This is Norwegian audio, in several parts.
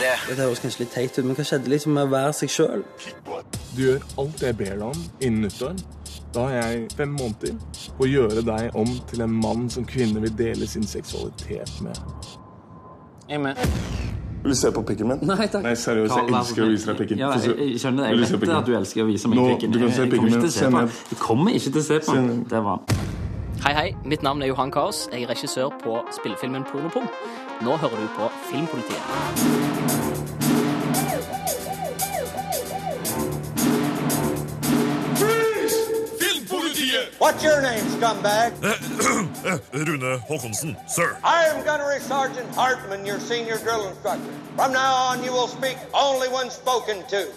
Det høres kanskje litt teit ut, men hva skjedde liksom med å være seg sjøl? Du gjør alt jeg ber deg om innen nyttår. Da har jeg fem måneder på å gjøre deg om til en mann som kvinner vil dele sin seksualitet med. Med. Vil du se på pikken min? Nei takk. Nei, seriøst, jeg elsker å vise deg pikken. Ja, jeg, jeg skjønner det. Jeg vet at du elsker å vise meg Nå, pikken. du kan se pikken kommer min. se på. Jeg kommer ikke til å se på den. Det var Hei, hei. Mitt navn er Johan Kaas. Jeg er regissør på spillefilmen Pornopung. Nå hører du på Filmpolitiet. What's your name, scumbag? Eh, Rune Håkonsen, sir. I am Gunnery Sergeant Hartman, your senior drill instructor. From now on, you will speak only when spoken to.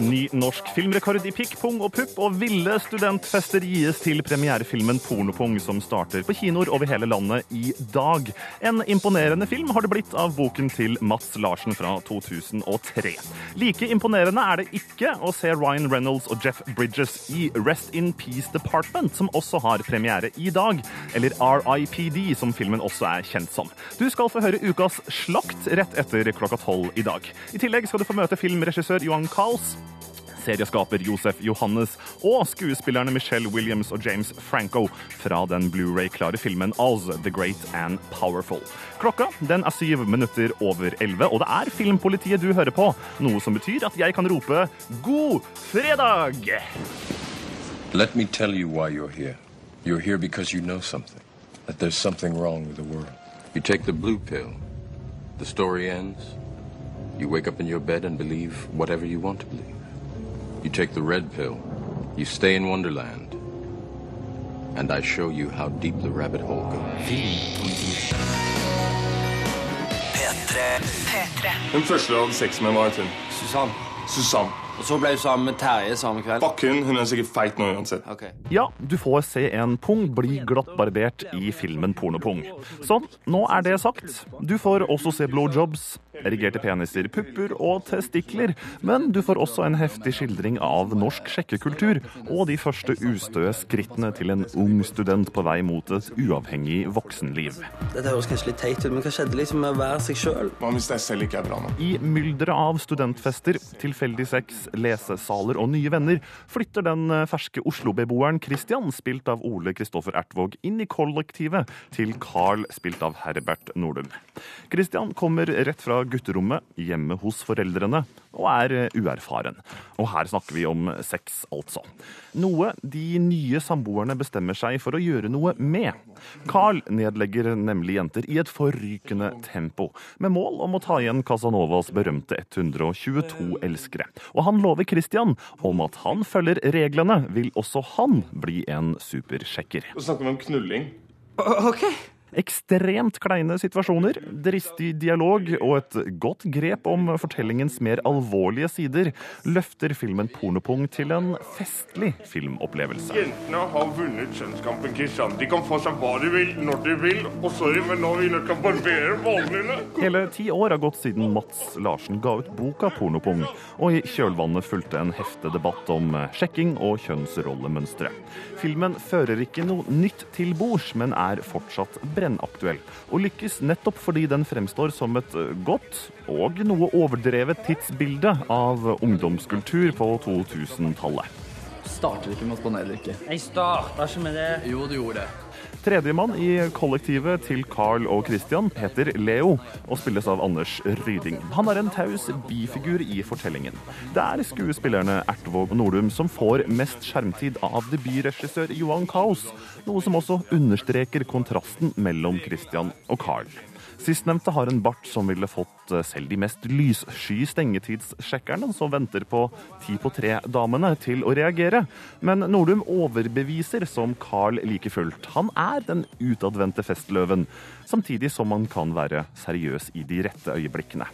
Ny norsk filmrekord i pikk, og pupp, og ville studentfester gis til premierefilmen Pornopung, som starter på kinoer over hele landet i dag. En imponerende film har det blitt av boken til Mats Larsen fra 2003. Like imponerende er det ikke å se Ryan Reynolds og Jeff Bridges i Rest in Peace Department, som også har premiere i dag, eller RIPD, som filmen også er kjent som. Du skal få høre ukas slakt rett etter klokka tolv i dag. I tillegg skal du få møte filmregissør Johan Kaos serieskaper Josef Johannes og skuespillerne Michelle Williams og James Franco fra den Blu-ray-klare filmen Oz, The Great and Powerful. Klokka den er syv minutter over elleve, og det er Filmpolitiet du hører på, noe som betyr at jeg kan rope God fredag! Let me tell you why you're here. You're here because you know something. That there's something wrong with the world. You take the blue pill. The story ends. You wake up in your bed and believe whatever you want to believe. You take the red pill. You stay in Wonderland. And I show you how deep the rabbit hole goes. Hun første du hadde sex med, var hun. Susann. Susann. Og så ble du sammen med Terje samme kveld. Fuck hun. Hun er sikkert feit nå uansett. Okay. Ja, du får se en pung bli glattbarbert i filmen Pornopung. Sånn, nå er det sagt. Du får også se blowjobs, erigerte peniser, pupper og testikler. Men du får også en heftig skildring av norsk sjekkekultur og de første ustøe skrittene til en ung student på vei mot et uavhengig voksenliv. Dette høres kanskje litt teit ut, men hva skjedde liksom med å være seg sjøl? Hva hvis jeg selv ikke er bra nå? I mylderet av studentfester, tilfeldig sex, lesesaler og nye venner flytter den ferske Oslo-beboeren Christian, spilt av Ole Kristoffer Ertvåg, inn i kollektivet til Carl, spilt av Herbert Nordum. Christian kommer rett fra gutterommet hjemme hos foreldrene og er eh, uerfaren. Og her snakker vi om sex, altså. Noe de nye samboerne bestemmer seg for å gjøre noe med. Carl nedlegger nemlig jenter i et forrykende tempo, med mål om å ta igjen Casanovas berømte 122 elskere. Og han lover Christian om at han følger reglene, vil også han bli en supersjekker. Så snakker vi om knulling. Ok. Ekstremt kleine situasjoner, dristig dialog og et godt grep om fortellingens mer alvorlige sider løfter filmen Pornopung til en festlig filmopplevelse. Jentene har vunnet kjønnskampen, Kristian. De kan få seg hva de vil, når de vil. Og sorry, men nå vil vi nødt barbere ballene dine. Hele ti år har gått siden Mats Larsen ga ut boka Pornopung, og i kjølvannet fulgte en heftig debatt om sjekking og kjønnsrollemønstre. Filmen fører ikke noe nytt til bords, men er fortsatt brennaktuell, og lykkes nettopp fordi den fremstår som et godt og noe overdrevet tidsbilde av ungdomskultur på 2000-tallet. Starter ikke med å spanerdrikke. Jeg starta ikke med det. Jo, du gjorde det. Tredjemann i kollektivet til Carl og Christian heter Leo og spilles av Anders Ryding. Han er en taus bifigur i fortellingen. Det er skuespillerne Ertvåg og Nordum som får mest skjermtid av debutregissør Johan Kaos, noe som også understreker kontrasten mellom Christian og Carl. Sistnevnte har en bart som ville fått selv de mest lyssky stengetidssjekkerne som venter på ti på tre-damene til å reagere. Men Nordum overbeviser som Carl like fullt. Han er den utadvendte festløven, samtidig som han kan være seriøs i de rette øyeblikkene.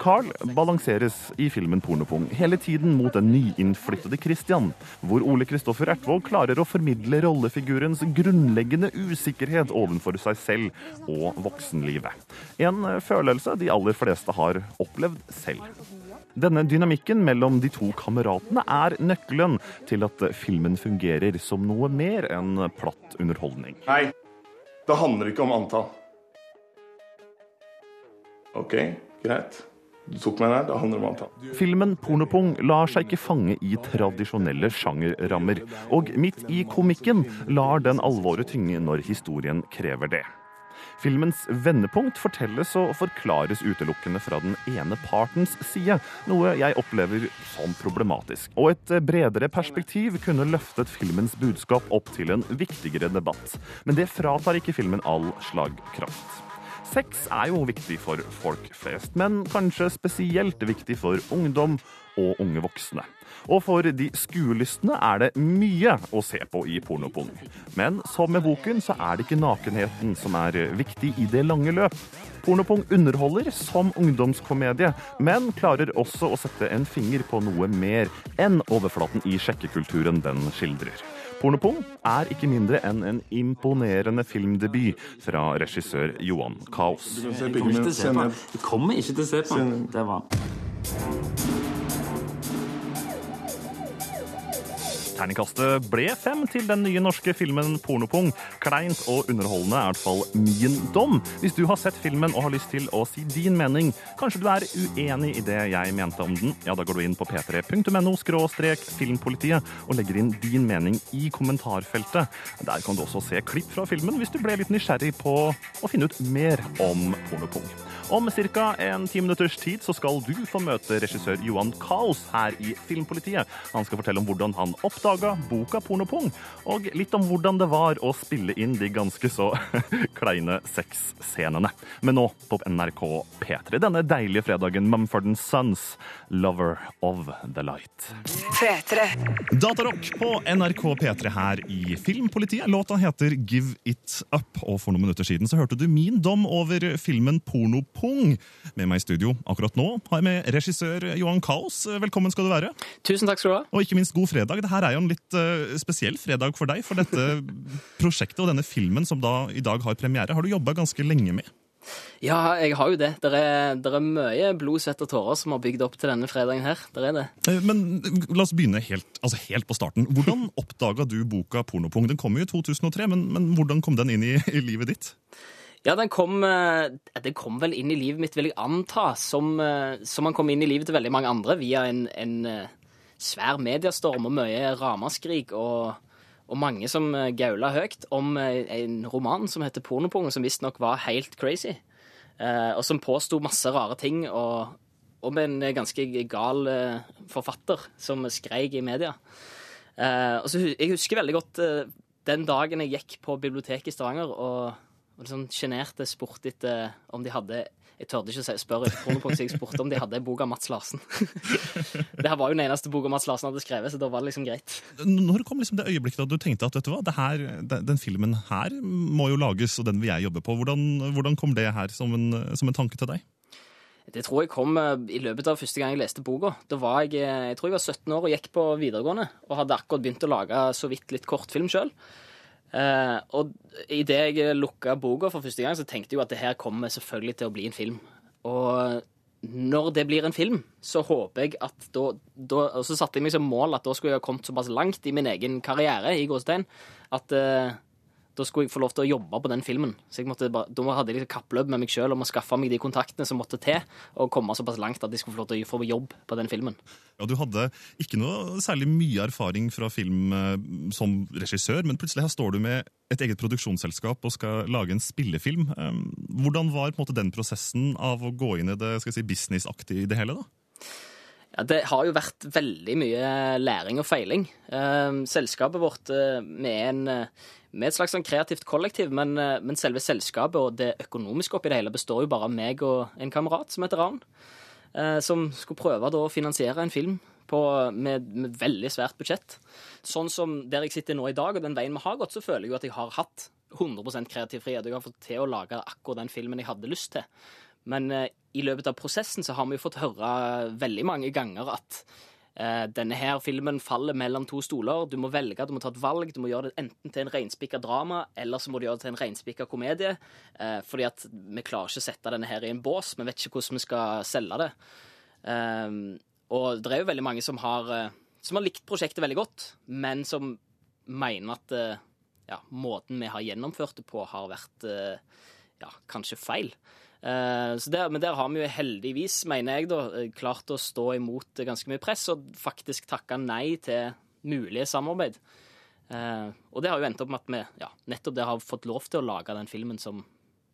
Carl balanseres i filmen Pornopung hele tiden mot den nyinnflyttede Christian, hvor Ole Kristoffer Ertvåg klarer å formidle rollefigurens grunnleggende usikkerhet overfor seg selv og voksenlivet. En følelse de aller fleste har opplevd selv. Denne dynamikken mellom de to kameratene er nøkkelen til at filmen fungerer som noe mer enn platt underholdning. Nei, det handler ikke om antall. OK, greit. Du tok meg der, da handler det om antall. Filmen Pornopung lar seg ikke fange i tradisjonelle sjangerrammer. Og midt i komikken lar den alvoret tynge når historien krever det. Filmens vendepunkt fortelles og forklares utelukkende fra den ene partens side, noe jeg opplever som problematisk. Og et bredere perspektiv kunne løftet filmens budskap opp til en viktigere debatt. Men det fratar ikke filmen all slagkraft. Sex er jo viktig for folk flest, men kanskje spesielt viktig for ungdom og unge voksne. Og for de skuelystne er det mye å se på i Pornopung. Men som med boken så er det ikke nakenheten som er viktig i det lange løp. Pornopung underholder som ungdomskomedie, men klarer også å sette en finger på noe mer enn overflaten i sjekkekulturen den skildrer. Pornopung er ikke mindre enn en imponerende filmdebut fra regissør Johan Kaos. Du kommer ikke til å se på den. Det kommer Terningkastet ble fem til den nye norske filmen Pornopung. Kleint og underholdende er i hvert fall min dom. Hvis du har sett filmen og har lyst til å si din mening, kanskje du er uenig i det jeg mente om den, ja, da går du inn på p3.no skråstrek filmpolitiet og legger inn din mening i kommentarfeltet. Der kan du også se klipp fra filmen hvis du ble litt nysgjerrig på å finne ut mer om Pornopung. Om ca. en ti minutters tid så skal du få møte regissør Johan Kaos her i Filmpolitiet. Han skal fortelle om hvordan han oppdaga boka Pornopung, og litt om hvordan det var å spille inn de ganske så kleine sexscenene. Men nå på NRK P3 denne deilige fredagen Mumford Sons, 'Lover of the Light'. Datarock på NRK P3 her i Filmpolitiet. Låta heter Give It Up, og for noen minutter siden så hørte du min dom over filmen Pornopung. Med meg i studio akkurat nå har jeg med regissør Johan Kaos. Velkommen skal du være. Tusen takk skal du ha. Og ikke minst god fredag. Dette er jo en litt eh, spesiell fredag for deg, for dette prosjektet og denne filmen som da i dag har premiere, har du jobba ganske lenge med. Ja, jeg har jo det. Det er, er mye blod, svett og tårer som har bygd opp til denne fredagen her. Der er det. Eh, Men la oss begynne helt, altså helt på starten. Hvordan oppdaga du boka Pornopung? Den kom jo i 2003, men, men hvordan kom den inn i, i livet ditt? Ja, den kom, eh, den kom vel inn i livet mitt, vil jeg anta, som, eh, som han kom inn i livet til veldig mange andre, via en, en eh, svær mediestorm og mye ramaskrik og, og mange som gaula høyt om en roman som heter Pornopung, som visstnok var helt crazy, og som påsto masse rare ting, og, om en ganske gal forfatter som skreik i media. Jeg husker veldig godt den dagen jeg gikk på biblioteket i Stavanger og, og sånn sjenerte spurte etter om de hadde Jeg tørde ikke å spørre etter jeg spurte om de hadde en bok av Mats Larsen. det her var jo den eneste boka Mats Larsen hadde skrevet, så da var det liksom greit. Når kom liksom det øyeblikket da du tenkte at vet du hva, det her, den, filmen her må jo lages, og den vil jeg jobbe på. Hvordan, hvordan kom det her som en, som en tanke til deg? Det tror jeg kom eh, i løpet av første gang jeg leste boka. Da var jeg, eh, jeg tror jeg var 17 år og gikk på videregående, og hadde akkurat begynt å lage så vidt litt kortfilm sjøl. Eh, og idet jeg lukka boka for første gang, så tenkte jeg jo at det her kommer selvfølgelig til å bli en film. Og når det blir en film, så håper jeg at da, da Og så satte jeg meg som mål at da skulle jeg ha kommet såpass langt i min egen karriere i gåsetegn, at eh, da skulle jeg få lov til å jobbe på den filmen. Så jeg måtte bare, Da hadde jeg liksom kappløp med meg sjøl om å skaffe meg de kontaktene som måtte til, og komme såpass langt at jeg skulle få lov til å få jobb på den filmen. Ja, Du hadde ikke noe særlig mye erfaring fra film eh, som regissør, men plutselig her står du med et eget produksjonsselskap og skal lage en spillefilm. Eh, Hvordan var måte den prosessen av å gå inn i det skal si, businessaktige i det hele? da? Ja, Det har jo vært veldig mye læring og feiling. Eh, selskapet vårt vi med, en, eh, et slags sånn kreativt kollektiv, men, eh, men selve selskapet og det økonomiske oppi det hele består jo bare av meg og en kamerat som heter Ravn, eh, som skulle prøve å finansiere en film på, med, med veldig svært budsjett. Sånn som der jeg sitter nå i dag, og den veien vi har gått, så føler jeg jo at jeg har hatt 100% kreativ frihet. Jeg har fått til å lage akkurat den filmen jeg hadde lyst til. Men eh, i løpet av prosessen så har vi jo fått høre veldig mange ganger at eh, denne her filmen faller mellom to stoler. Du må velge, du må ta et valg. Du må gjøre det enten til en reinspikka drama, eller så må du gjøre det til en reinspikka komedie. Eh, fordi at vi klarer ikke å sette denne her i en bås. Vi vet ikke hvordan vi skal selge det. Eh, og det er jo veldig mange som har, eh, som har likt prosjektet veldig godt, men som mener at ja, måten vi har gjennomført det på, har vært ja, kanskje feil. Eh, der, men der har vi jo heldigvis, mener jeg, da, eh, klart å stå imot ganske mye press og faktisk takka nei til mulige samarbeid. Eh, og det har jo endt opp med at vi ja, nettopp det har fått lov til å lage den filmen som,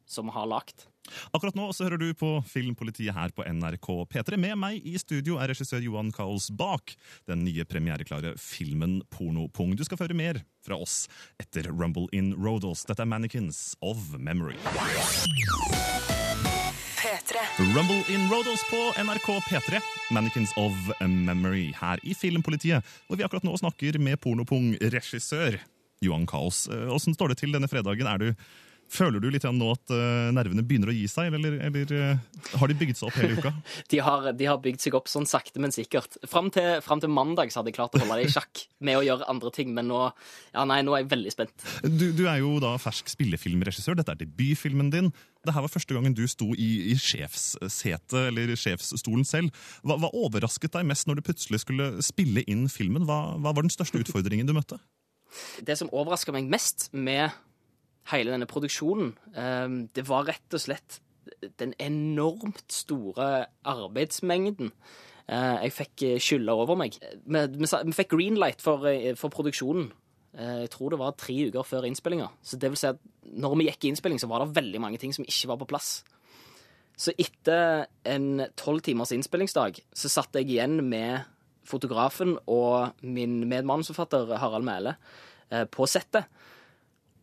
som vi har lagd. Akkurat nå så hører du på Filmpolitiet her på NRK P3. Med meg i studio er regissør Johan Kaos bak den nye premiereklare filmen Pornopung. Du skal føre mer fra oss etter Rumble in Rodos. Dette er Mannequins of Memory. Rumble in Rodos på NRK P3. Mannequins of Memory her i Filmpolitiet, hvor vi akkurat nå snakker med Pornopung-regissør Johan Kaos. Åssen står det til denne fredagen? Er du Føler du litt nå at uh, nervene begynner å gi seg, eller, eller uh, har de bygd seg opp hele uka? de, har, de, har, bygd seg opp sånn sakte, men sikkert. Fram til, fram til mandag så hadde jeg klart å holde det i sjakk med å gjøre andre ting, men nå, ja, nei, nå er jeg veldig spent. Du, du, er jo da fersk spillefilmregissør. Dette er debutfilmen din. Dette var første gangen du sto i, i sjefssetet, eller sjefsstolen selv. Hva, hva, overrasket deg mest når du plutselig skulle spille inn filmen? Hva, hva var den største utfordringen du møtte? Det som overraska meg mest med hele denne produksjonen. Ehm, det var rett og slett den enormt store arbeidsmengden. Eh, jeg fikk skylda over meg. Vi fikk green light for, eh, for, produksjonen. Eh, jeg tror det var tre uker før innspillinga. Så det vil si at når vi gikk i innspilling, så var det veldig mange ting som ikke var på plass. Så etter en tolv timers innspillingsdag så satt jeg igjen med fotografen og min medmanusforfatter Harald Mæle på settet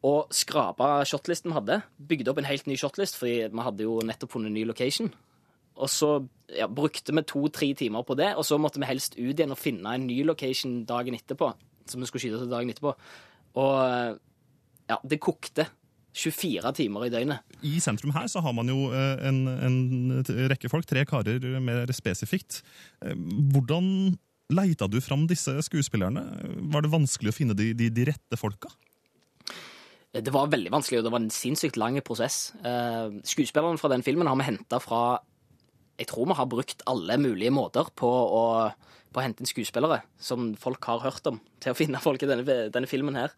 og skrapa shotlisten vi hadde. Bygde opp en helt ny shotlist, fordi vi hadde jo nettopp funnet ny location. Og så ja, brukte vi to-tre timer på det, og så måtte vi helst ut igjen og finne en ny location dagen etterpå. Som vi skulle skyte til dagen etterpå. Og ja, det kokte. 24 timer i døgnet. I sentrum her så har man jo eh, en, en rekke folk, tre karer mer spesifikt. Eh, hvordan leita du fram disse skuespillerne? Var det vanskelig å finne de, de, de rette folka? Det var veldig vanskelig, og det var en sinnssykt lang prosess. Uh, skuespillerne fra den filmen har vi henta fra Jeg tror vi har brukt alle mulige måter på å, på å hente inn skuespillere som folk har hørt om, til å finne folk i denne, denne filmen her.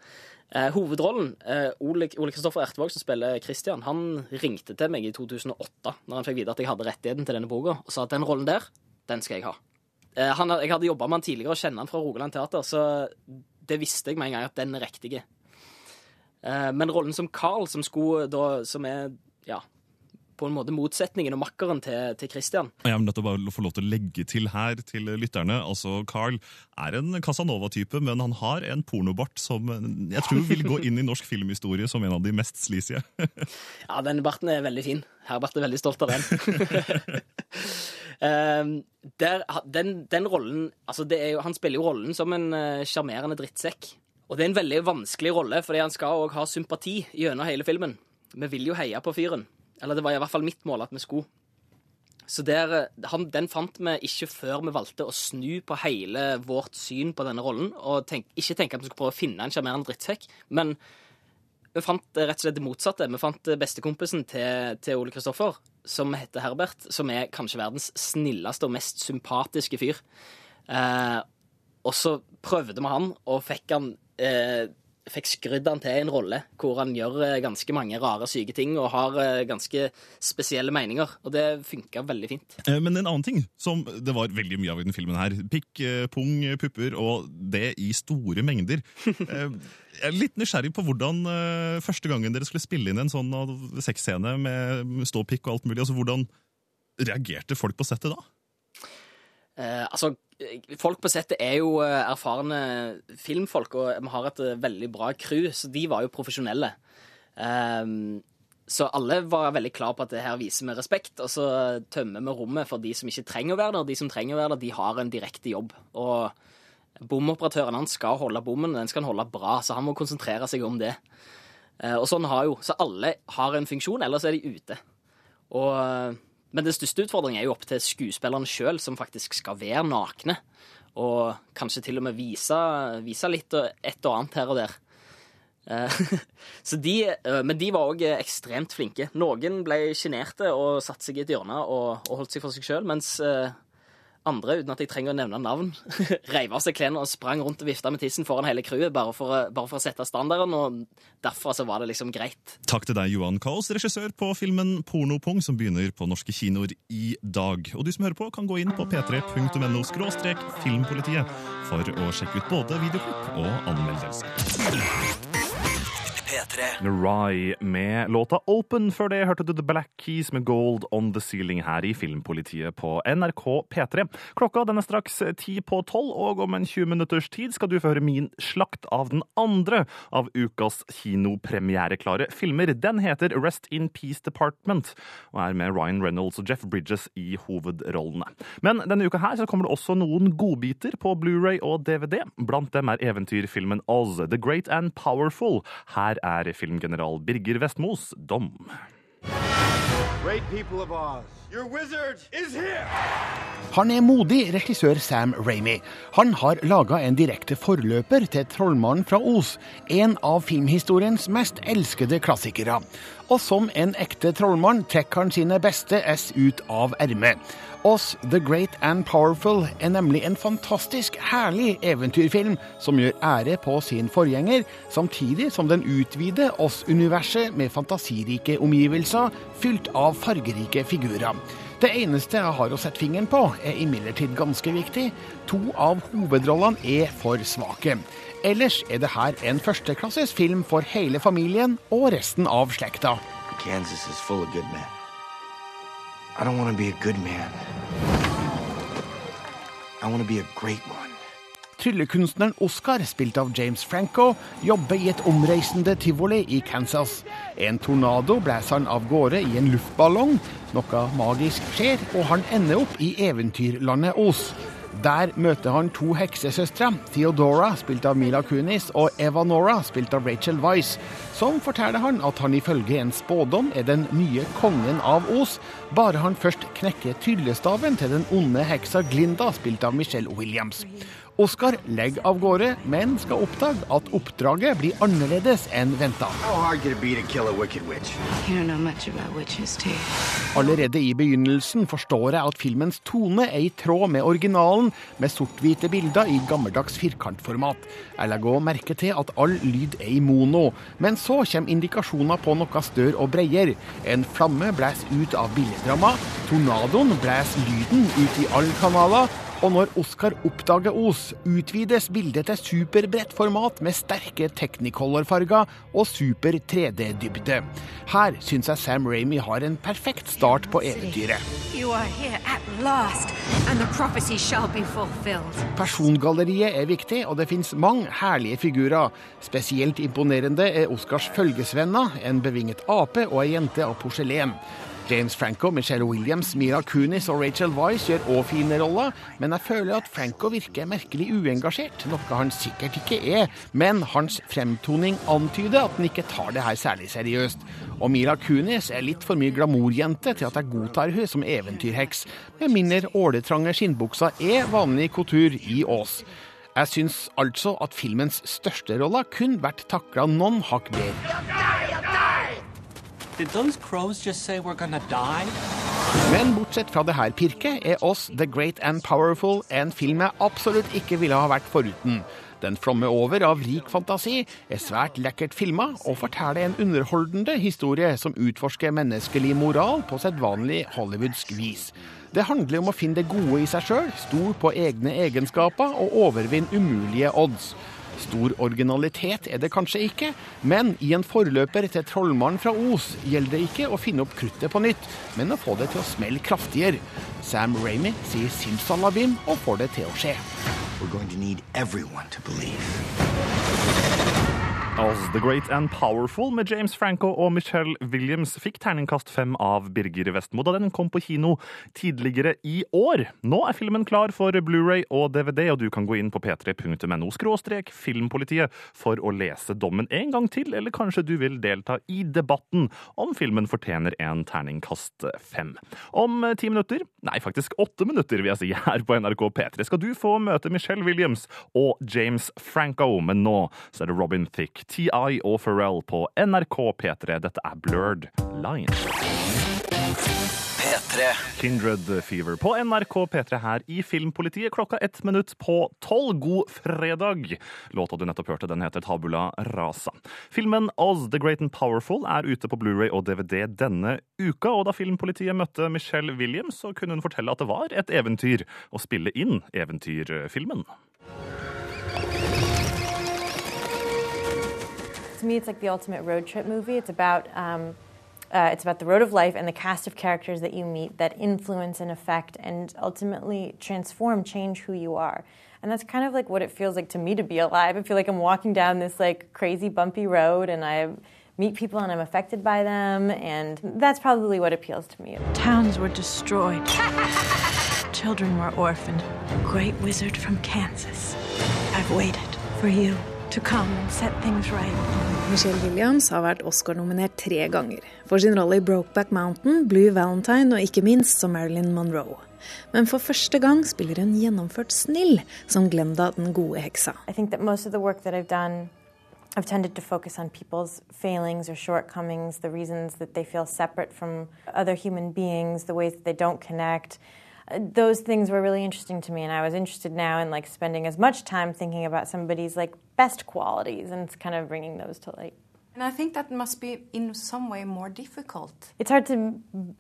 Uh, hovedrollen, uh, Ole Kristoffer Ertevåg, som spiller Christian, han ringte til meg i 2008 når han fikk vite at jeg hadde rettigheten til denne boka, og sa at den rollen der, den skal jeg ha. Han, jeg hadde jobba med han tidligere og kjenner han fra Rogaland Teater, så det visste jeg med en gang at den er riktige. Eh, men rollen som Carl, som, skulle, da, som er ja, på en måte motsetningen og makkeren til, til Christian. Jeg er nødt til å få lov til å legge til her til lytterne. altså Carl er en Casanova-type, men han har en pornobart som jeg tror vil gå inn i norsk filmhistorie som en av de mest sleazy. ja, den barten er veldig fin. Herbert er veldig stolt av den. um, der, den, den, rollen altså jo, Han spiller jo rollen som en eh, sjarmerende drittsekk. Og det er en veldig vanskelig rolle, fordi han skal òg ha sympati gjennom hele filmen. Vi vil jo heie på fyren. Eller det var i hvert fall mitt mål at vi skulle. Så der, han, Den fant vi ikke før vi valgte å snu på hele vårt syn på denne rollen. Og tenk, ikke tenke at vi skulle prøve å finne en sjarmerende drittsekk, men vi fant rett og slett det motsatte. Vi fant bestekompisen til, til Ole Kristoffer, som heter Herbert, som er kanskje verdens snilleste og mest sympatiske fyr. Eh, og så prøvde vi han, og fikk han eh, fikk skrydd han til en rolle hvor han gjør eh, ganske mange rare, syke ting og har eh, ganske spesielle meninger. Og det funka veldig fint. Eh, men en annen ting som det var veldig mye av i den filmen her. Pikk, pung, pupper og det i store mengder. Jeg er litt nysgjerrig på hvordan første gangen dere skulle spille inn en sånn sexscene med ståpikk og alt mulig, altså hvordan reagerte folk på settet da? Eh, altså, folk på settet er jo eh, erfarne filmfolk, og vi har et eh, veldig bra crew, så de var jo profesjonelle. Eh, så alle var veldig klar på at det her viser vi respekt, og så tømmer vi rommet for de som ikke trenger å være der. De som trenger å være der, de har en direkte jobb. Og bomoperatøren han skal holde bommen, den skal han holde bra, så han må konsentrere seg om det. Eh, og sånn har jo, Så alle har en funksjon, ellers er de ute. Og men den største utfordringen er jo opp til skuespillerne sjøl, som faktisk skal være nakne. Og kanskje til og med vise, vise litt et og annet her og der. Eh, de, eh, men de var òg ekstremt flinke. Noen ble sjenerte og satte seg i et hjørne og, og holdt seg for seg sjøl, mens eh, andre, uten at jeg trenger å nevne navn, reiv av seg klærne og sprang rundt og vifta med tissen foran hele crewet, bare, bare for å sette standarden, og derfor så var det liksom greit. Takk til deg, Johan Kaos, regissør på filmen Pornopung, som begynner på norske kinoer i dag. Og du som hører på, kan gå inn på p3.no skråstrek filmpolitiet for å sjekke ut både videoklipp og anmeldelser. Rai med låta Open. Før det hørte du The Black Keys med Gold On The Ceiling her i Filmpolitiet på NRK P3. Klokka den er straks ti på tolv, og om en 20 minutters tid skal du få høre min slakt av den andre av ukas kinopremiereklare filmer. Den heter Rest In Peace Department og er med Ryan Reynolds og Jeff Bridges i hovedrollene. Men denne uka her så kommer det også noen godbiter på Blu-ray og DVD. Blant dem er eventyrfilmen Oz, The Great and Powerful. Her er filmgeneral Birger Vestmos dom. Great people of Oz, your wizard is here! Han er modig, regissør Sam Ramy. Han har laga en direkte forløper til 'Trollmannen fra Os', en av filmhistoriens mest elskede klassikere. Og som en ekte trollmann trekker han sine beste S ut av ermet. Oss The Great and Powerful er nemlig en fantastisk herlig eventyrfilm som gjør ære på sin forgjenger, samtidig som den utvider Oss-universet med fantasirike omgivelser fylt av fargerike figurer. Det eneste jeg har å sette fingeren på, er imidlertid ganske viktig. To av hovedrollene er for svake. Ellers er det her en førsteklasses film for hele familien og resten av slekta. Kansas is full of good men. I don't want to be a good man. I want to be a great one. Tryllekunstneren Oscar, spilt av James Franco, jobber i et omreisende tivoli i Kansas. En tornado blæser han av gårde i en luftballong. Noe magisk skjer, og han ender opp i eventyrlandet Os. Der møter han to heksesøstre, Theodora, spilt av Mila Kunis, og Evanora, spilt av Rachel Weisz, som forteller han at han ifølge en spådom er den nye kongen av Os, bare han først knekker tryllestaven til den onde heksa Glinda, spilt av Michelle Williams. Oscar legger av gårde, men skal oppdage at oppdraget blir annerledes enn venta. Allerede i begynnelsen forstår jeg at filmens tone er i tråd med originalen, med sort-hvite bilder i gammeldags firkantformat. Jeg legger òg merke til at all lyd er i mono, men så kommer indikasjoner på noe større og bredere. En flamme blåser ut av billedramma, tornadoen blåser lyden ut i alle kanaler, og når Oscar oppdager Os, utvides bildet til superbredt format med sterke Technicolor-farger og super 3D-dybde. Her syns jeg Sam Ramy har en perfekt start på eventyret. Persongalleriet er viktig, og det fins mange herlige figurer. Spesielt imponerende er Oscars følgesvenner, en bevinget ape og ei jente av porselen. James Franco, Michelle Williams, Mira Kunis og Rachel Weisz gjør òg fine roller, men jeg føler at Franco virker merkelig uengasjert, noe han sikkert ikke er. Men hans fremtoning antyder at han ikke tar det her særlig seriøst. Og Mira Kunis er litt for mye glamourjente til at jeg godtar hun som eventyrheks, med mindre åletrange skinnbukser er vanlig kultur i Ås. Jeg syns altså at filmens største roller kun vært takla noen hakk bedre. Men bortsett fra det her pirket, er oss The Great and Powerful en film jeg absolutt ikke ville ha vært foruten. Den flommer over av rik fantasi, er svært lekkert filma og forteller en underholdende historie som utforsker menneskelig moral på sedvanlig hollywoodsk vis. Det handler om å finne det gode i seg sjøl, stole på egne egenskaper og overvinne umulige odds. Stor originalitet er det kanskje ikke, men i en forløper til Trollmannen fra Os gjelder det ikke å finne opp kruttet på nytt, men å få det til å smelle kraftigere. Sam Ramy sier simsalabim og får det til å skje. We're going to need everyone to. Oz The Great and Powerful med James Franco og Michelle Williams fikk terningkast fem av Birger Vestmo da den kom på kino tidligere i år. Nå er filmen klar for Blu-ray og DVD, og du kan gå inn på p3.no skråstrek filmpolitiet for å lese dommen en gang til, eller kanskje du vil delta i debatten om filmen fortjener en terningkast fem. Om ti minutter, nei faktisk åtte minutter vil jeg si, her på NRK P3 skal du få møte Michelle Williams og James Franco, men nå så er det Robin Thicke, TI og Pharrell på NRK P3. Dette er Blurred Lines. P3. P3. Kindred Fever på NRK P3 her i Filmpolitiet klokka ett minutt på tolv. God fredag! Låta du nettopp hørte, den heter Tabula Rasa. Filmen Oz the Great and Powerful er ute på Blu-ray og DVD denne uka, og da Filmpolitiet møtte Michelle Williams, så kunne hun fortelle at det var et eventyr å spille inn eventyrfilmen. To me, it's like the ultimate road trip movie. It's about um, uh, it's about the road of life and the cast of characters that you meet that influence and affect and ultimately transform, change who you are. And that's kind of like what it feels like to me to be alive. I feel like I'm walking down this like crazy bumpy road and I meet people and I'm affected by them and that's probably what appeals to me. Towns were destroyed. Children were orphaned. Great wizard from Kansas. I've waited for you to come and set things right. Michelle Williams har vært Oscar-nominert tre ganger. For sin rolle i Brokeback Mountain, Blue Valentine og ikke minst som Marilyn Monroe. Men for første gang spiller hun gjennomført snill som Glenda den gode heksa. I think that most of the work that I've done I've tended to focus on people's failings or shortcomings, the reasons that they feel separate from other human beings, the ways that they don't connect. Those things were really interesting to me, and I was interested now in like spending as much time thinking about somebody's like best qualities and kind of bringing those to light. And I think that must be in some way more difficult. It's hard to,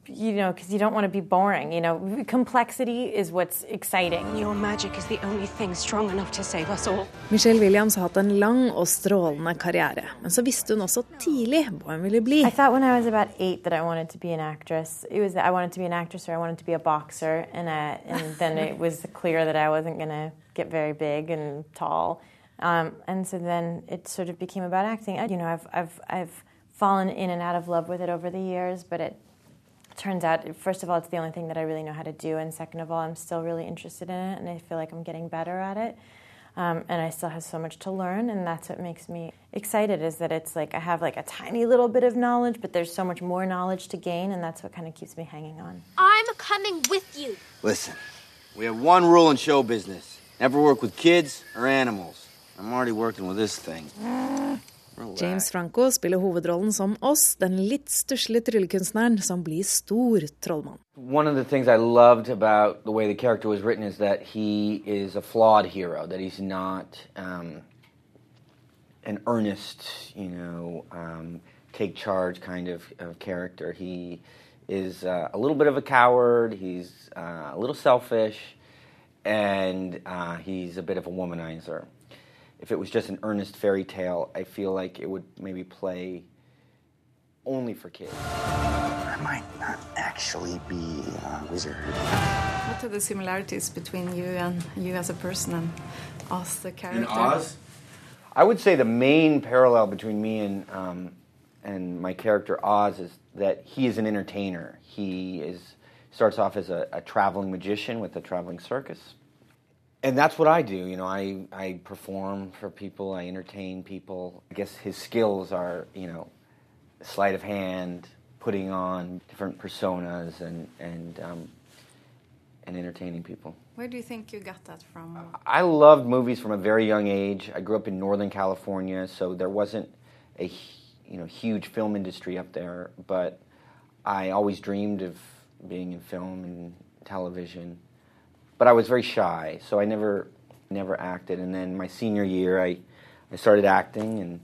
you know, because you don't want to be boring. You know, complexity is what's exciting. Your magic is the only thing strong enough to save us all. Michelle Williams har hatt en lang og strålende karriere, men så visste hun også tidlig hva hun ville bli. I thought when I was about eight that I wanted to be an actress. It was that I wanted to be an actress or I wanted to be a boxer, and I, and then it was clear that I wasn't going to get very big and tall. Um, and so then it sort of became about acting. You know, I've, I've, I've fallen in and out of love with it over the years, but it turns out, first of all, it's the only thing that I really know how to do, and second of all, I'm still really interested in it, and I feel like I'm getting better at it. Um, and I still have so much to learn, and that's what makes me excited. Is that it's like I have like a tiny little bit of knowledge, but there's so much more knowledge to gain, and that's what kind of keeps me hanging on. I'm coming with you. Listen, we have one rule in show business never work with kids or animals. I'm already working with this thing. James Franco spiller hovedrollen som oss, den litt stusslige tryllekunstneren som blir stor trollmann. One of the things I loved about the way the character was written is that he is a flawed hero, that he's not um, an earnest, you know, um, take charge kind of, of character. He is uh, a little bit of a coward, he's uh, a little selfish, and uh, he's a bit of a womanizer. If it was just an earnest fairy tale, I feel like it would maybe play only for kids. I might not actually be a wizard. What are the similarities between you and you as a person and Oz the character? In Oz? I would say the main parallel between me and um, and my character Oz is that he is an entertainer. He is starts off as a, a traveling magician with a traveling circus, and that's what I do. You know, I I perform for people. I entertain people. I guess his skills are you know sleight of hand, putting on different personas, and and um, and entertaining people. Where do you think you got that from? I loved movies from a very young age. I grew up in Northern California, so there wasn't a you know huge film industry up there. But I always dreamed of being in film and television. But I was very shy, so I never never acted. And then my senior year, I I started acting, and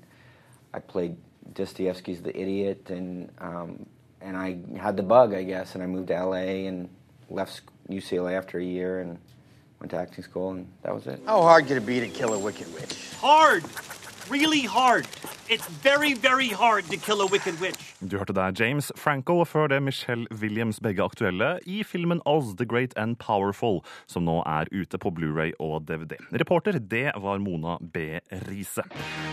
I played Dostoevsky's The Idiot, and um, and I had the bug, I guess, and I moved to LA and left UCLA after a year and went to acting school, and that was it. How hard could it be to kill a wicked witch? Hard! really hard. It's very, very hard to kill a wicked witch. Du hørte der James Franco og før det Michelle Williams, begge aktuelle, i filmen Oz the Great and Powerful, som nå er ute på Blu-ray og DVD. Reporter det var Mona B. Riise.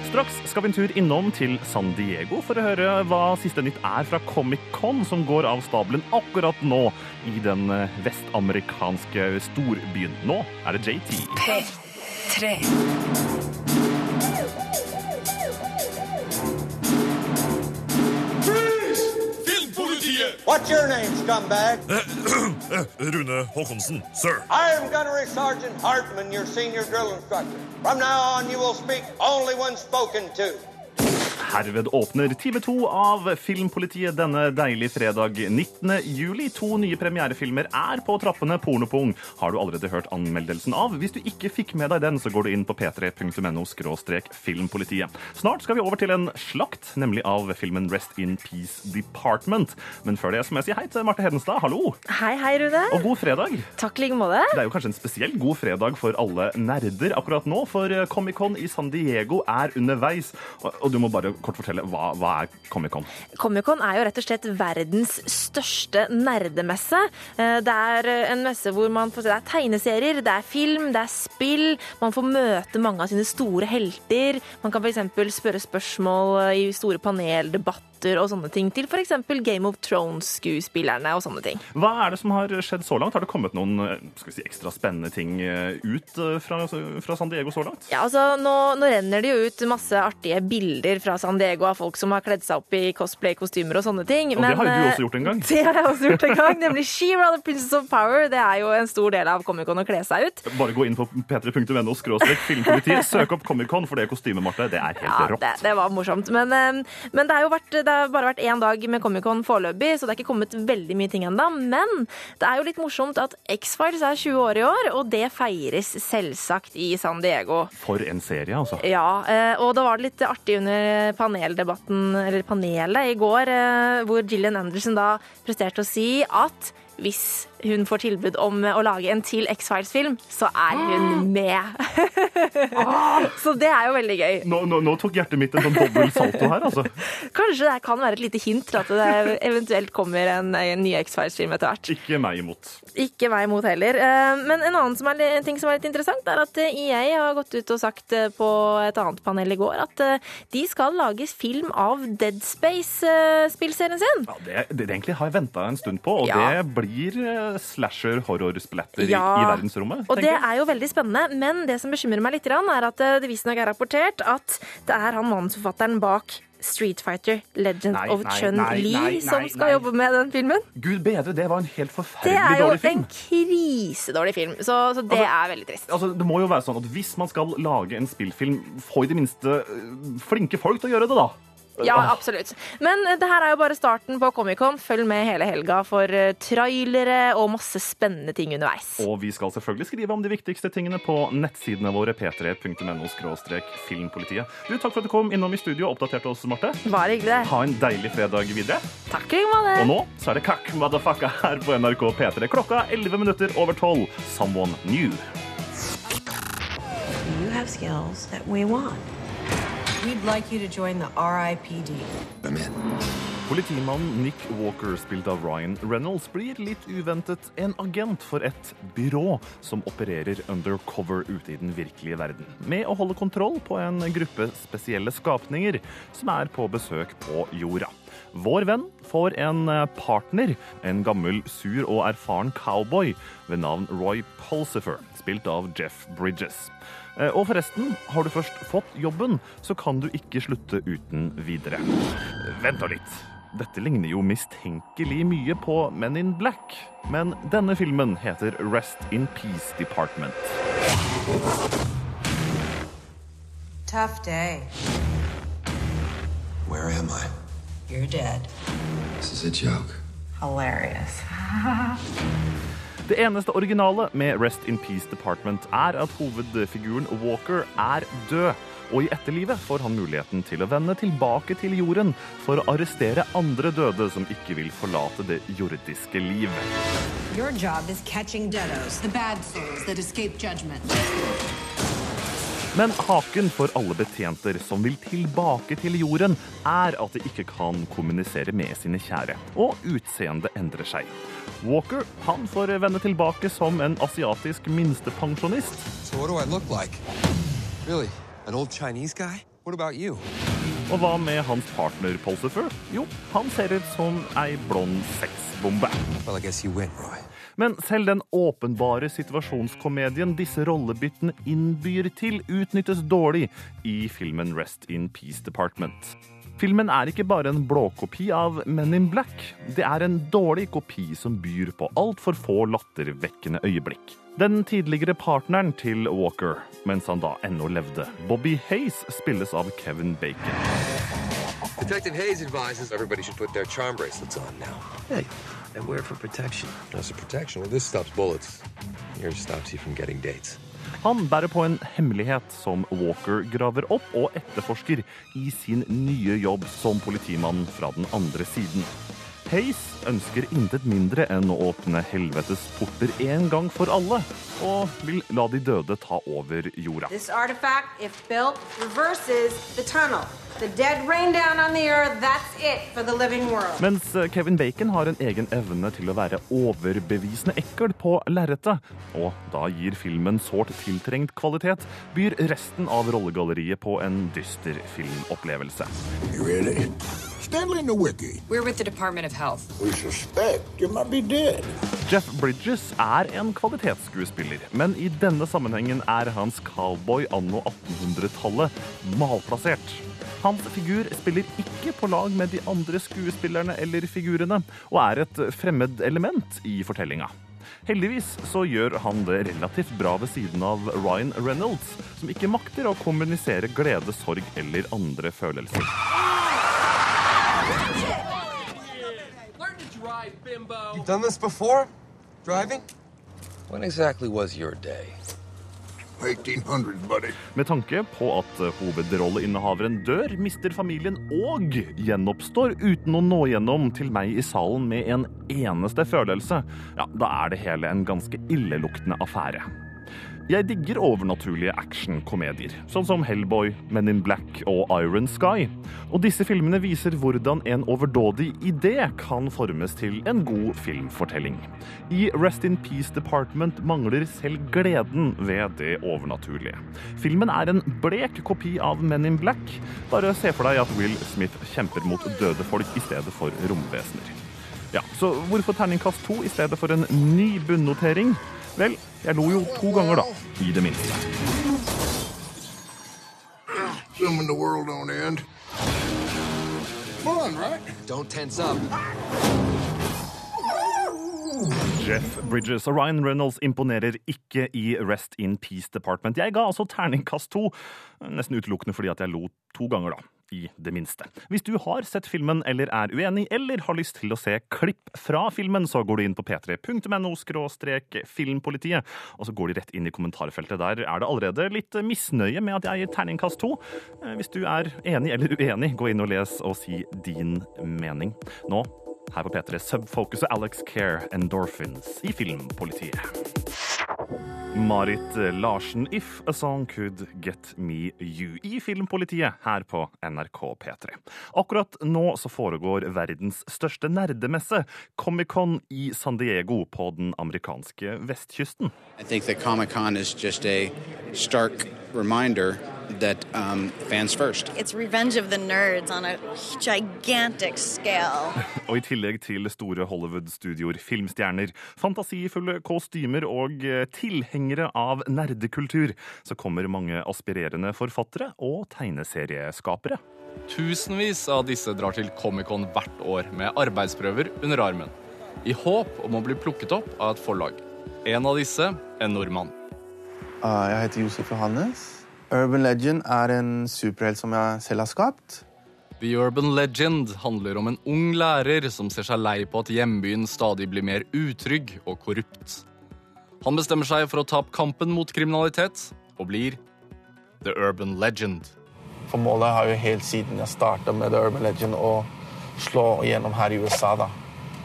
Straks skal vi en tur innom til San Diego for å høre hva siste nytt er fra Comic-Con, som går av stabelen akkurat nå i den eh, vestamerikanske storbyen. Nå er det JT. P3. What's your name, scumbag? Eh, eh, Rune Håkonsen, sir. I am Gunnery Sergeant Hartman, your senior drill instructor. From now on, you will speak only when spoken to. Herved åpner time to av Filmpolitiet denne deilige fredag 19. juli. To nye premierefilmer er på trappene. Pornopung har du allerede hørt anmeldelsen av. Hvis du ikke fikk med deg den, så går du inn på p3.no filmpolitiet. Snart skal vi over til en slakt, nemlig av filmen Rest in Peace Department. Men før det så må jeg si hei til Marte Hedenstad. Hallo! Hei, hei, Rune. Og god fredag. Takk like måte. Det er jo kanskje en spesiell god fredag for alle nerder akkurat nå, for Comic-Con i San Diego er underveis. Og du må bare kort fortelle, hva, hva er Comic-Con? Comic-Con er jo rett og slett verdens største nerdemesse. Eh, Det er en messe hvor man får se det er tegneserier, det er film, det er spill. Man får møte mange av sine store helter. Man kan f.eks. spørre spørsmål i store paneldebatter og sånne ting til f.eks. Game of Thrones-skuespillerne og sånne ting. Hva er det som har skjedd så langt? Har det kommet noen eh, si, ekstra spennende ting eh, ut eh, fra, fra San Diego så langt? Ja, altså, nå, nå renner det jo ut masse artige bilder fra San Diego av folk som har kledd seg opp i cosplay-kostymer og sånne ting. Og det har jo du også gjort en gang. Det har jeg også gjort en gang, nemlig She-Ra, The Princess of Power. Det er jo en stor del av Comic-Con å kle seg ut. Bare gå inn på p3.no filmpoliti, søk opp Comic-Con, for det kostymet, Marte, det er helt Ja, rått. det, det var morsomt. Men, men det, har jo vært, har bare vært én dag med Comic-Con foreløpig, så det er ikke kommet veldig mye ting ennå. Men det er jo litt morsomt at X-Files er 20 år i år, og det feires selvsagt i San Diego. For en serie, altså. Ja, eh, og da var det litt artig under paneldebatten, eller panelet i går, eh, hvor Gillian Anderson da presterte å si at hvis hun får tilbud om å lage en til X-Files-film, så er hun med. så det er jo veldig gøy. Nå, nå, nå tok hjertet mitt en sånn dobbel salto her, altså. Kanskje det kan være et lite hint til at det eventuelt kommer en, en ny X-Files-film etter hvert. Ikke meg imot. Ikke meg imot heller. Eh, Men en annen som er, en ting som er litt interessant, er at eh, EA har gått ut og sagt eh, på et annet panel i går at de skal lage film av Dead Space-spillserien sin. Ja, det, det, det egentlig har jeg venta en stund på, og Ja. det blir eh, slasher horror-splatter i, Ja. i verdensrommet. Og det jeg. er jo veldig spennende, men det som bekymrer meg litt, er at eh, det visstnok er rapportert at det er han manusforfatteren bak Street Fighter, Legend Nei, of Chun-Li, som skal jobbe med den filmen. Gud bedre, det var en helt forferdelig dårlig film. Det er jo en krisedårlig film, så, så det Altså, er veldig trist. Altså, det må jo være sånn at Hvis man skal lage en spillfilm, få i det minste eh, flinke folk til å gjøre det, da. Ja, absolutt. Men eh, det her er jo bare starten på Comic-Con. Følg med hele helga for eh, trailere og masse spennende ting underveis. Og vi skal selvfølgelig skrive om de viktigste tingene på nettsidene våre p3.no filmpolitiet. Du, Takk for at du kom innom i studio og oppdaterte oss, Marte. Bare hyggelig. Ha en deilig fredag videre. Takk i like. Og nå så er det kakk motherfucka her på NRK P3. Klokka 11 minutter over 12. Someone new. You have skills that we want. We'd like you to join the RIPD. I'm in. Politimannen Nick Walker, spilt av Ryan Reynolds, blir litt uventet en agent for et byrå som opererer undercover ute i den virkelige verden, med å holde kontroll på en gruppe spesielle skapninger som er på besøk på jorda. Vår venn får en partner, en gammel, sur og erfaren cowboy ved navn Roy Pulsifer, spilt av Jeff Bridges. Eh, Og forresten, har du først fått jobben, så kan du ikke slutte uten videre. Vent nå litt. Dette ligner jo mistenkelig mye på Men in Black. Men denne filmen heter Rest in Peace Department. Tough day. Where am I? You're dead. This is a joke. Hilarious. Det eneste originale med Rest in Peace Department er at hovedfiguren Walker er død. Og i etterlivet får han muligheten til å vende tilbake til jorden for å arrestere andre døde som ikke vil forlate det jordiske liv. Your job is catching deados, the bad souls that escape judgment. Men haken for alle betjenter som vil tilbake til jorden, er at de ikke kan kommunisere med sine kjære, og utseendet endrer seg. Walker han får vende tilbake som en asiatisk minstepensjonist. So like? Really? Og hva med hans partner Pulsifer? Jo, han ser ut som ei blond sexbombe. Well, win, Men selv den åpenbare situasjonskomedien disse rollebyttene innbyr til, utnyttes dårlig i filmen Rest in Peace Department. Filmen er ikke bare en blåkopi av Men in Black. Det er en dårlig kopi som byr på altfor få lattervekkende øyeblikk. Den tidligere partneren til Walker, mens han da ennå levde, Bobby Hayes, spilles av Kevin Bacon. Detective Hayes advises everybody should put their charm bracelets on now. Hey, they wear for protection. That's a protection. Well, this stops bullets. Yours stops you from getting dates. Han bærer på en hemmelighet som Walker graver opp og etterforsker i sin nye jobb som politimann fra den andre siden. Hayes ønsker intet mindre enn å åpne helvetes porter en gang for alle, og vil la de døde ta over jorda. This artifact, if built, reverses the. The dead rain down on the earth, that's it for the living world. Mens eh, Kevin Bacon har en egen evne til å være overbevisende ekkel på lerretet, og da gir filmen sårt tiltrengt kvalitet, byr resten av rollegalleriet på en dyster filmopplevelse. Really? Stanley Nowicki. We're with the Department of Health. We suspect you might be dead. Jeff Bridges er en kvalitetsskuespiller, men i denne sammenhengen er hans cowboy anno 1800-tallet malplassert. Hans figur spiller ikke på lag med de andre skuespillerne eller figurene, og er et fremmed element i fortellinga. Heldigvis så gjør han det relativt bra ved siden av Ryan Reynolds, som ikke makter å kommunisere glede, sorg eller andre følelser. You've done this before? Driving? When exactly was your day? 1800s, buddy. Med tanke på at hovedrolleinnehaveren dør, mister familien og gjenoppstår uten å nå gjennom til meg i salen med en eneste følelse, ja, da er det hele en ganske illeluktende affære. Jeg digger overnaturlige actionkomedier, sånn som Hellboy, Men in Black og Iron Sky. Og disse filmene viser hvordan en overdådig idé kan formes til en god filmfortelling. I Rest in Peace Department mangler selv gleden ved det overnaturlige. Filmen er en blek kopi av Men in Black. Bare se for deg at Will Smith kjemper mot døde folk i stedet for romvesener. Ja, Så hvorfor terningkast to i stedet for en ny bunnotering? Vel, jeg lo jo to ganger, da. I det minste. Assuming the world don't end. Fun, right? Don't tense up. Jeff Bridges og Ryan Reynolds imponerer ikke i Rest in Peace Department. Jeg ga altså terningkast to, nesten utelukkende fordi at jeg lo to ganger, da. I det minste. Hvis du har sett filmen eller er uenig, eller har lyst til å se klipp fra filmen, så går du inn på p3.no filmpolitiet, og så går de rett inn i kommentarfeltet. Der er det allerede litt misnøye med at jeg gir terningkast to. Eh, Hvis du er enig eller uenig, gå inn og les og si din mening. Nå her på P3 Subfocus og Alex Care Endorphins i Filmpolitiet. Marit Larsen, If a Song Could Get Me You i Filmpolitiet her på NRK P3. Akkurat nå så foregår verdens største nerdemesse, Comic-Con i San Diego på den amerikanske vestkysten. I think that Comic Con is just a stark reminder that um, fans first. It's Revenge of the Nerds on a gigantic scale. Og i tillegg til store Hollywood-studioer, filmstjerner, fantasifulle kostymer og eh, tilhengere av nerdekultur, så kommer mange aspirerende forfattere og tegneserieskapere. Tusenvis av disse drar til Comic-Con hvert år med arbeidsprøver under armen, i håp om å bli plukket opp av et forlag. En av disse en nordmann. Uh, Jeg heter Josef Johannes. Urban Legend er en superhelt som jeg selv har skapt. The Urban Legend handler om en ung lærer som ser seg lei på at hjembyen stadig blir mer utrygg og korrupt. Han bestemmer seg for å ta opp kampen mot kriminalitet, og blir The Urban Legend. For målet har jo helt siden jeg starta med The Urban Legend å slå igjennom her i USA. da.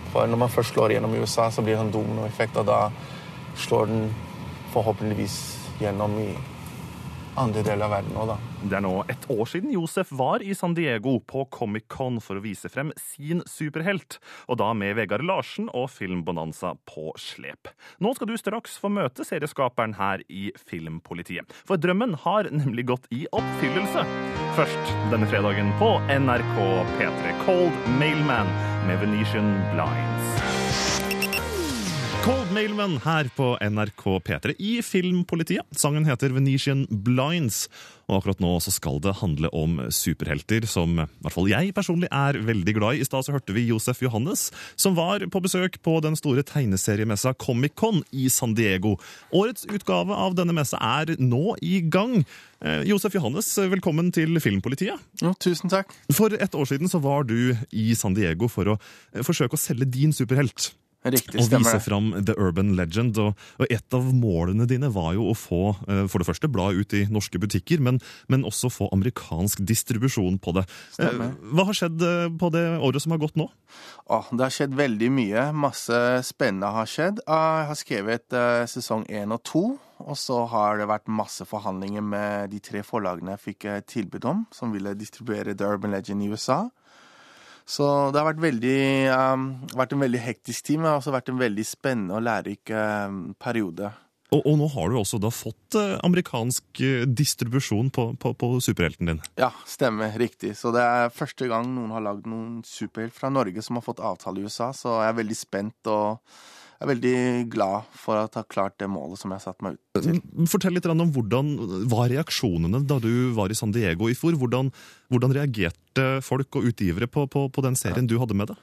For når man først slår igjennom i USA, så blir det en dominoeffekt, og da slår den forhåpentligvis gjennom i andre deler av verden òg, da. Det er nå ett år siden Josef var i San Diego på Comic-Con for å vise frem sin superhelt, og da med Vegard Larsen og Filmbonanza på slep. Nå skal du straks få møte serieskaperen her i Filmpolitiet, for drømmen har nemlig gått i oppfyllelse. Først denne fredagen på NRK P3 Cold Mailman med Venetian Blinds. Mailman her på NRK P3 i Filmpolitiet. Sangen heter Venetian Blinds, og akkurat nå så skal det handle om superhelter som i hvert fall jeg personlig er veldig glad i. I stad hørte vi Josef Johannes, som var på besøk på den store tegneseriemessa Comic-Con i San Diego. Årets utgave av denne messa er nå i gang. Eh, Josef Johannes, velkommen til Filmpolitiet. Ja, tusen takk. For et år siden så var du i San Diego for å eh, forsøke å selge din superhelt. Riktig, og vise fram The Urban Legend. Og, og et av målene dine var jo å få eh, for det første bla ut i norske butikker, men, men også få amerikansk distribusjon på det. Eh, Stemmer. Hva har skjedd eh, på det året som har gått nå? Oh, det har skjedd veldig mye. Masse spennende har skjedd. Ah, Jeg har skrevet eh, sesong én og to. Og så har det vært masse forhandlinger med de tre forlagene jeg fikk eh, tilbud om, som ville distribuere The Urban Legend i USA. Så det har vært, veldig, um, vært en veldig hektisk tid, men det har også vært en veldig spennende og lærerik um, periode. Og, og nå har du også da fått eh, amerikansk eh, distribusjon på, på, på superhelten din. Ja, stemmer. Riktig. Så det er første gang noen har lagd noen superhelt fra Norge som har fått avtale i USA, så jeg er veldig spent og jeg er veldig glad for at jeg har klart det målet som jeg har satt meg ut til. Fortell litt om hvordan var reaksjonene da du var i San Diego i fjor. Hvordan, hvordan reagerte folk og utgivere på, på, på den serien du hadde med deg?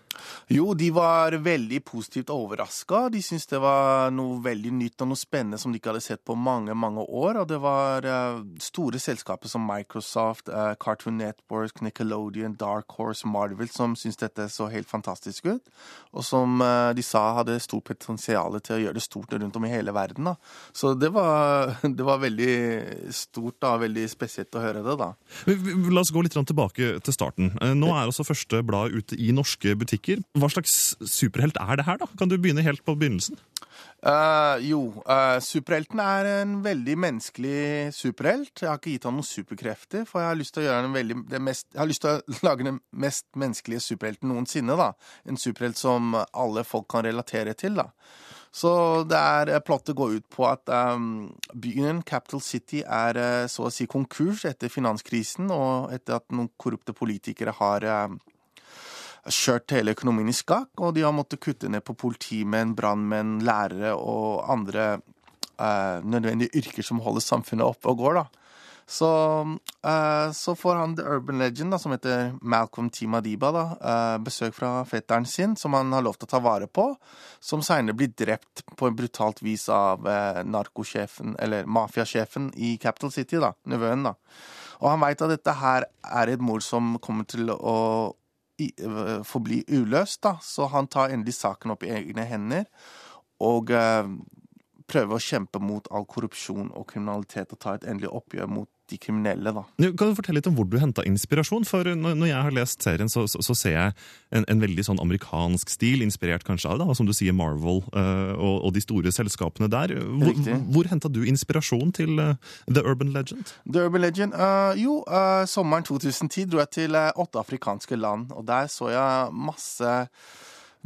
Jo, de var veldig positivt overraska. De syntes det var noe veldig nytt og noe spennende som de ikke hadde sett på mange, mange år. Og det var eh, store selskaper som Microsoft, eh, Cartoon Network, Nickelodeon, Dark Horse, Marvel som syntes dette så helt fantastisk ut. Og som eh, de sa hadde stort potensial til å gjøre det stort rundt om i hele verden. Da. Så det var, det var veldig stort da, veldig spesielt å høre det, da. La oss gå litt tilbake til starten. Eh, Nå er også første blad ute i norske butikker. Hva slags superhelt er det her, da? Kan du begynne helt på begynnelsen? Uh, jo, uh, superhelten er en veldig menneskelig superhelt. Jeg har ikke gitt han noen superkrefter, for jeg har lyst til å veldig, mest, har lyst til å lage den mest menneskelige superhelten noensinne. da. En superhelt som alle folk kan relatere til. da. Så det er, eh, plottet går ut på at um, byen, Capital City, er eh, så å si konkurs etter finanskrisen, og etter at noen korrupte politikere har um, kjørt hele økonomien i skakk, og de har måttet kutte ned på politimenn, brannmenn, lærere og andre uh, nødvendige yrker som holder samfunnet oppe og går, da. Så, uh, så får han The Urban Legend, da, som heter Malcolm T. Madiba, da, uh, besøk fra fetteren sin, som han har lov til å ta vare på, som senere blir drept på en brutalt vis av uh, narkosjefen, eller mafiasjefen i Capital City, da, nevøen, da. Og han veit at dette her er et mord som kommer til å i, forbli uløst, da. Så han tar endelig saken opp i egne hender og prøver å kjempe mot all korrupsjon og kriminalitet og ta et endelig oppgjør mot de kriminelle, da. Nå, Kan du fortelle litt om hvor du henta inspirasjon? For når når jeg har lest serien, så, så, så ser jeg en, en veldig sånn amerikansk stil, inspirert kanskje av da, som du sier, Marvel uh, og, og de store selskapene der. Hvor, Riktig. hvor henta du inspirasjon til uh, The Urban Legend? The Urban Legend Uh, Jo, sommeren 2010 dro jeg til åtte afrikanske land, og der så jeg masse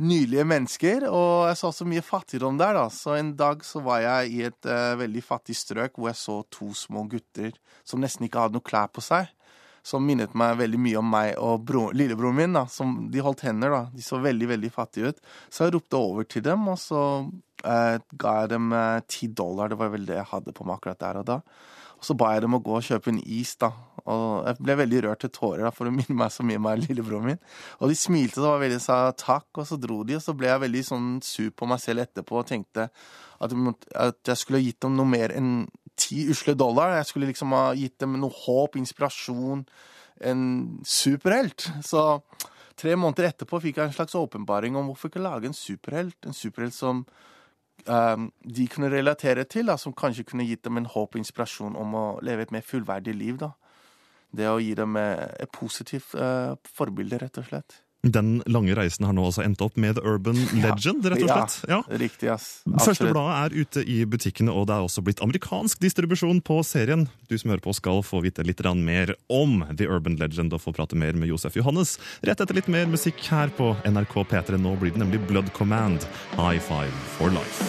nylige mennesker, og jeg så så mye fattigdom der, da. Så en dag så var jeg i et uh, veldig fattig strøk hvor jeg så to små gutter som nesten ikke hadde noe klær på seg. Som minnet meg veldig mye om meg og bro, lillebroren min. da, som De holdt hender, da. De så veldig, veldig fattige ut. Så jeg ropte over til dem, og så eh, ga jeg dem eh, ti dollar. Det var vel det jeg hadde på meg akkurat der og da. Og så ba jeg dem å gå og kjøpe en is, da. Og jeg ble veldig rørt til tårer, da, for det minner meg så mye om lillebroren min. Og de smilte og veldig sa takk, og så dro de, og så ble jeg veldig sånn sur på meg selv etterpå og tenkte at, at jeg skulle ha gitt dem noe mer enn ti usle dollar. Jeg skulle liksom ha gitt dem noe håp, inspirasjon, en superhelt. Så tre måneder etterpå fikk jeg en slags åpenbaring om hvorfor ikke lage en superhelt. En superhelt som de kunne relatere til, da, som kanskje kunne gitt dem en håp og inspirasjon om å leve et mer fullverdig liv. da. Det å gi dem eh, et positivt eh, forbilde, rett og slett. Den lange reisen har nå altså endt opp med The Urban Legend, rett og slett. Ja, riktig, ass. Første bladet er ute i butikkene, og det er også blitt amerikansk distribusjon på serien. Du som hører på skal få vite litt mer om The Urban Legend og få prate mer med Josef Johannes. Rett etter litt mer musikk her på NRK P3. Nå blir det nemlig Blood Command, High Five for Life.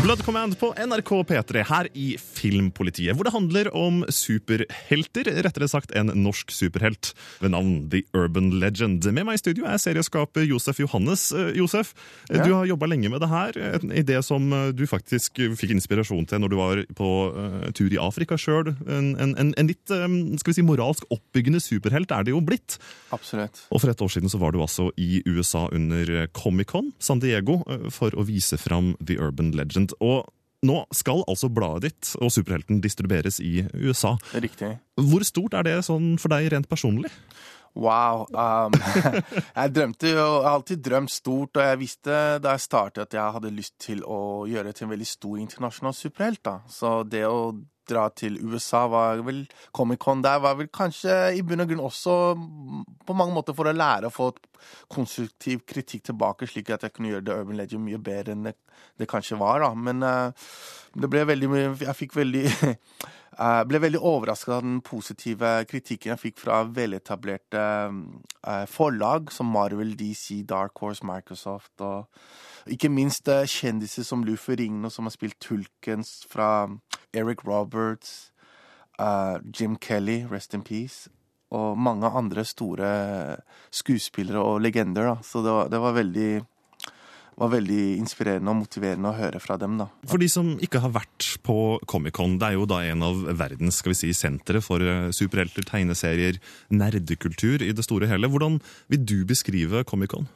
Blood Command på NRK P3 her i Filmpolitiet, hvor det handler om superhelter, rettere sagt en norsk superhelt ved navn The Urban Legend. Med meg i studio er serieskaper Josef Johannes. Eh, Josef, eh, Ja. du har jobba lenge med det her. En idé som eh, du faktisk fikk inspirasjon til når du var på tur i Afrika sjøl. En, en, en, litt skal vi si, moralsk oppbyggende superhelt er det jo blitt. Absolutt. Og for et år siden så var du altså i USA under Comic-Con San Diego for å vise fram The Urban Legend. Og nå skal altså bladet ditt og superhelten distribueres i USA. Riktig. Hvor stort er det sånn for deg rent personlig? Wow. Um, jeg drømte jo, jeg har alltid drømt stort, og jeg visste da jeg startet at jeg hadde lyst til å gjøre det til en veldig stor internasjonal superhelt. da. Så det å dra til USA var vel Comic-Con der var vel kanskje i bunn og grunn også på mange måter for å lære å få konstruktiv kritikk tilbake, slik at jeg kunne gjøre The Urban Legend mye bedre enn det, det kanskje var. da. Men uh, det ble veldig mye Jeg fikk veldig Jeg ble veldig overrasket av den positive kritikken jeg fikk fra veletablerte eh, forlag som Marvel, DC, Dark Horse, Microsoft og ikke minst eh, kjendiser som Lufer Ringno, som har spilt Tulkens fra Eric Roberts, uh, Jim Kelly, Rest in Peace, og mange andre store skuespillere og legender. Da. Så det var, det var veldig var veldig inspirerende og motiverende å høre fra dem. da. For de som ikke har vært på Comic-Con, det er jo da en av verdens skal vi si, sentre for eh, superhelter, tegneserier, nerdekultur i det store hele. Hvordan vil du beskrive Comic-Con?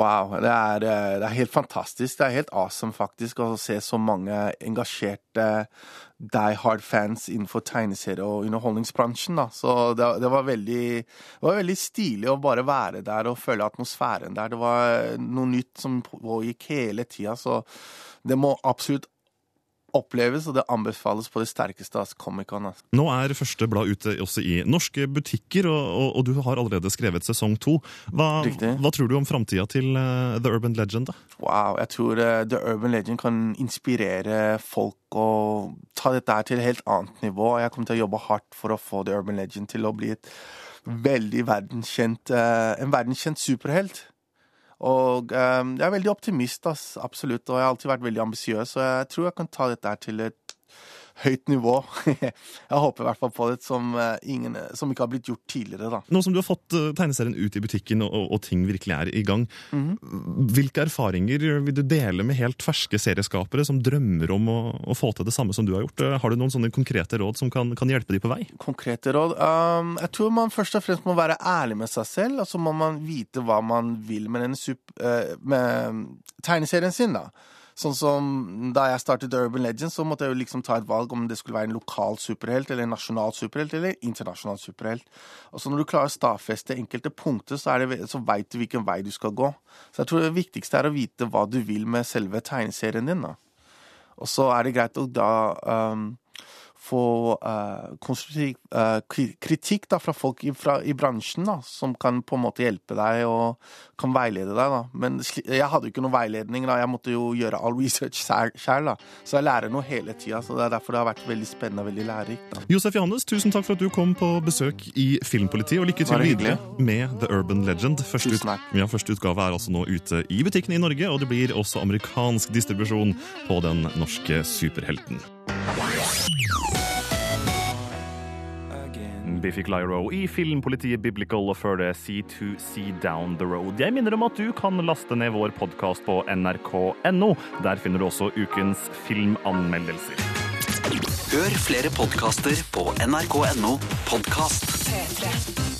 Wow, det er, eh, det er helt fantastisk. Det er helt awesome faktisk å se så mange engasjerte die hard-fans innenfor tegneserie- og underholdningsbransjen. Da. Så det, det, var veldig, det var veldig stilig å bare være der og føle atmosfæren der. Det var noe nytt som pågikk hele tida, så det må absolutt oppleves, og det anbefales på det sterkeste av Comic-Con. altså. Nå er første blad ute også i norske butikker, og, og, og du har allerede skrevet sesong to. Hva, hva tror du om framtida til uh, The Urban Legend? da? Wow, jeg tror uh, The Urban Legend kan inspirere folk og ta dette her til et helt annet nivå. Jeg kommer til å jobbe hardt for å få The Urban Legend til å bli et veldig verdenskjent, uh, en verdenskjent superhelt. Og eh, jeg er veldig optimist, ass, absolutt, og jeg har alltid vært veldig ambisiøs, og jeg tror jeg kan ta dette til et høyt nivå. jeg håper i hvert fall på det, som, eh, ingen, som ikke har blitt gjort tidligere, da. Nå som du har fått eh, tegneserien ut i butikken, og, og, ting virkelig er i gang, hvilke erfaringer vil du dele med helt ferske serieskapere som drømmer om å, å få til det samme som du har gjort? Eh, Har du noen sånne konkrete råd som kan, kan hjelpe de på vei? konkrete råd. Um, jeg tror man først og fremst må være ærlig med seg selv, og så må man vite hva man vil med, denne sup eh, med tegneserien sin. da. Sånn som Da jeg startet Urban Legends, så måtte jeg jo liksom ta et valg om det skulle være en lokal superhelt, eller en nasjonal superhelt, eller en internasjonal superhelt. Og så når du klarer å stadfeste enkelte punkter, så, det, så veit du hvilken vei du skal gå. Så jeg tror det viktigste er å vite hva du vil med selve tegneserien din. da. Og så er det greit å da um, få uh, konstruktiv uh, kritikk da, fra folk i, fra, i bransjen da, som kan på en måte hjelpe deg og kan veilede deg. da. Men jeg hadde jo ikke noe veiledning, da. jeg måtte jo gjøre all research sjøl. Så jeg lærer noe hele tida. Så det er derfor det har vært veldig spennende og veldig lærerikt. Josef Johannes, tusen takk for at du kom på besøk i Filmpolitiet, og lykke til videre med The Urban Legend. Første, ut, ja, første utgave er altså nå ute i butikkene i Norge, og det blir også amerikansk distribusjon på den norske superhelten. Biffy Clyro i Filmpolitiet Biblical og før det C2C Down the Road. Jeg minner om at du kan laste ned vår podkast på nrk.no. Der finner du også ukens filmanmeldelser. Hør flere podkaster på nrk.no podkast. P3.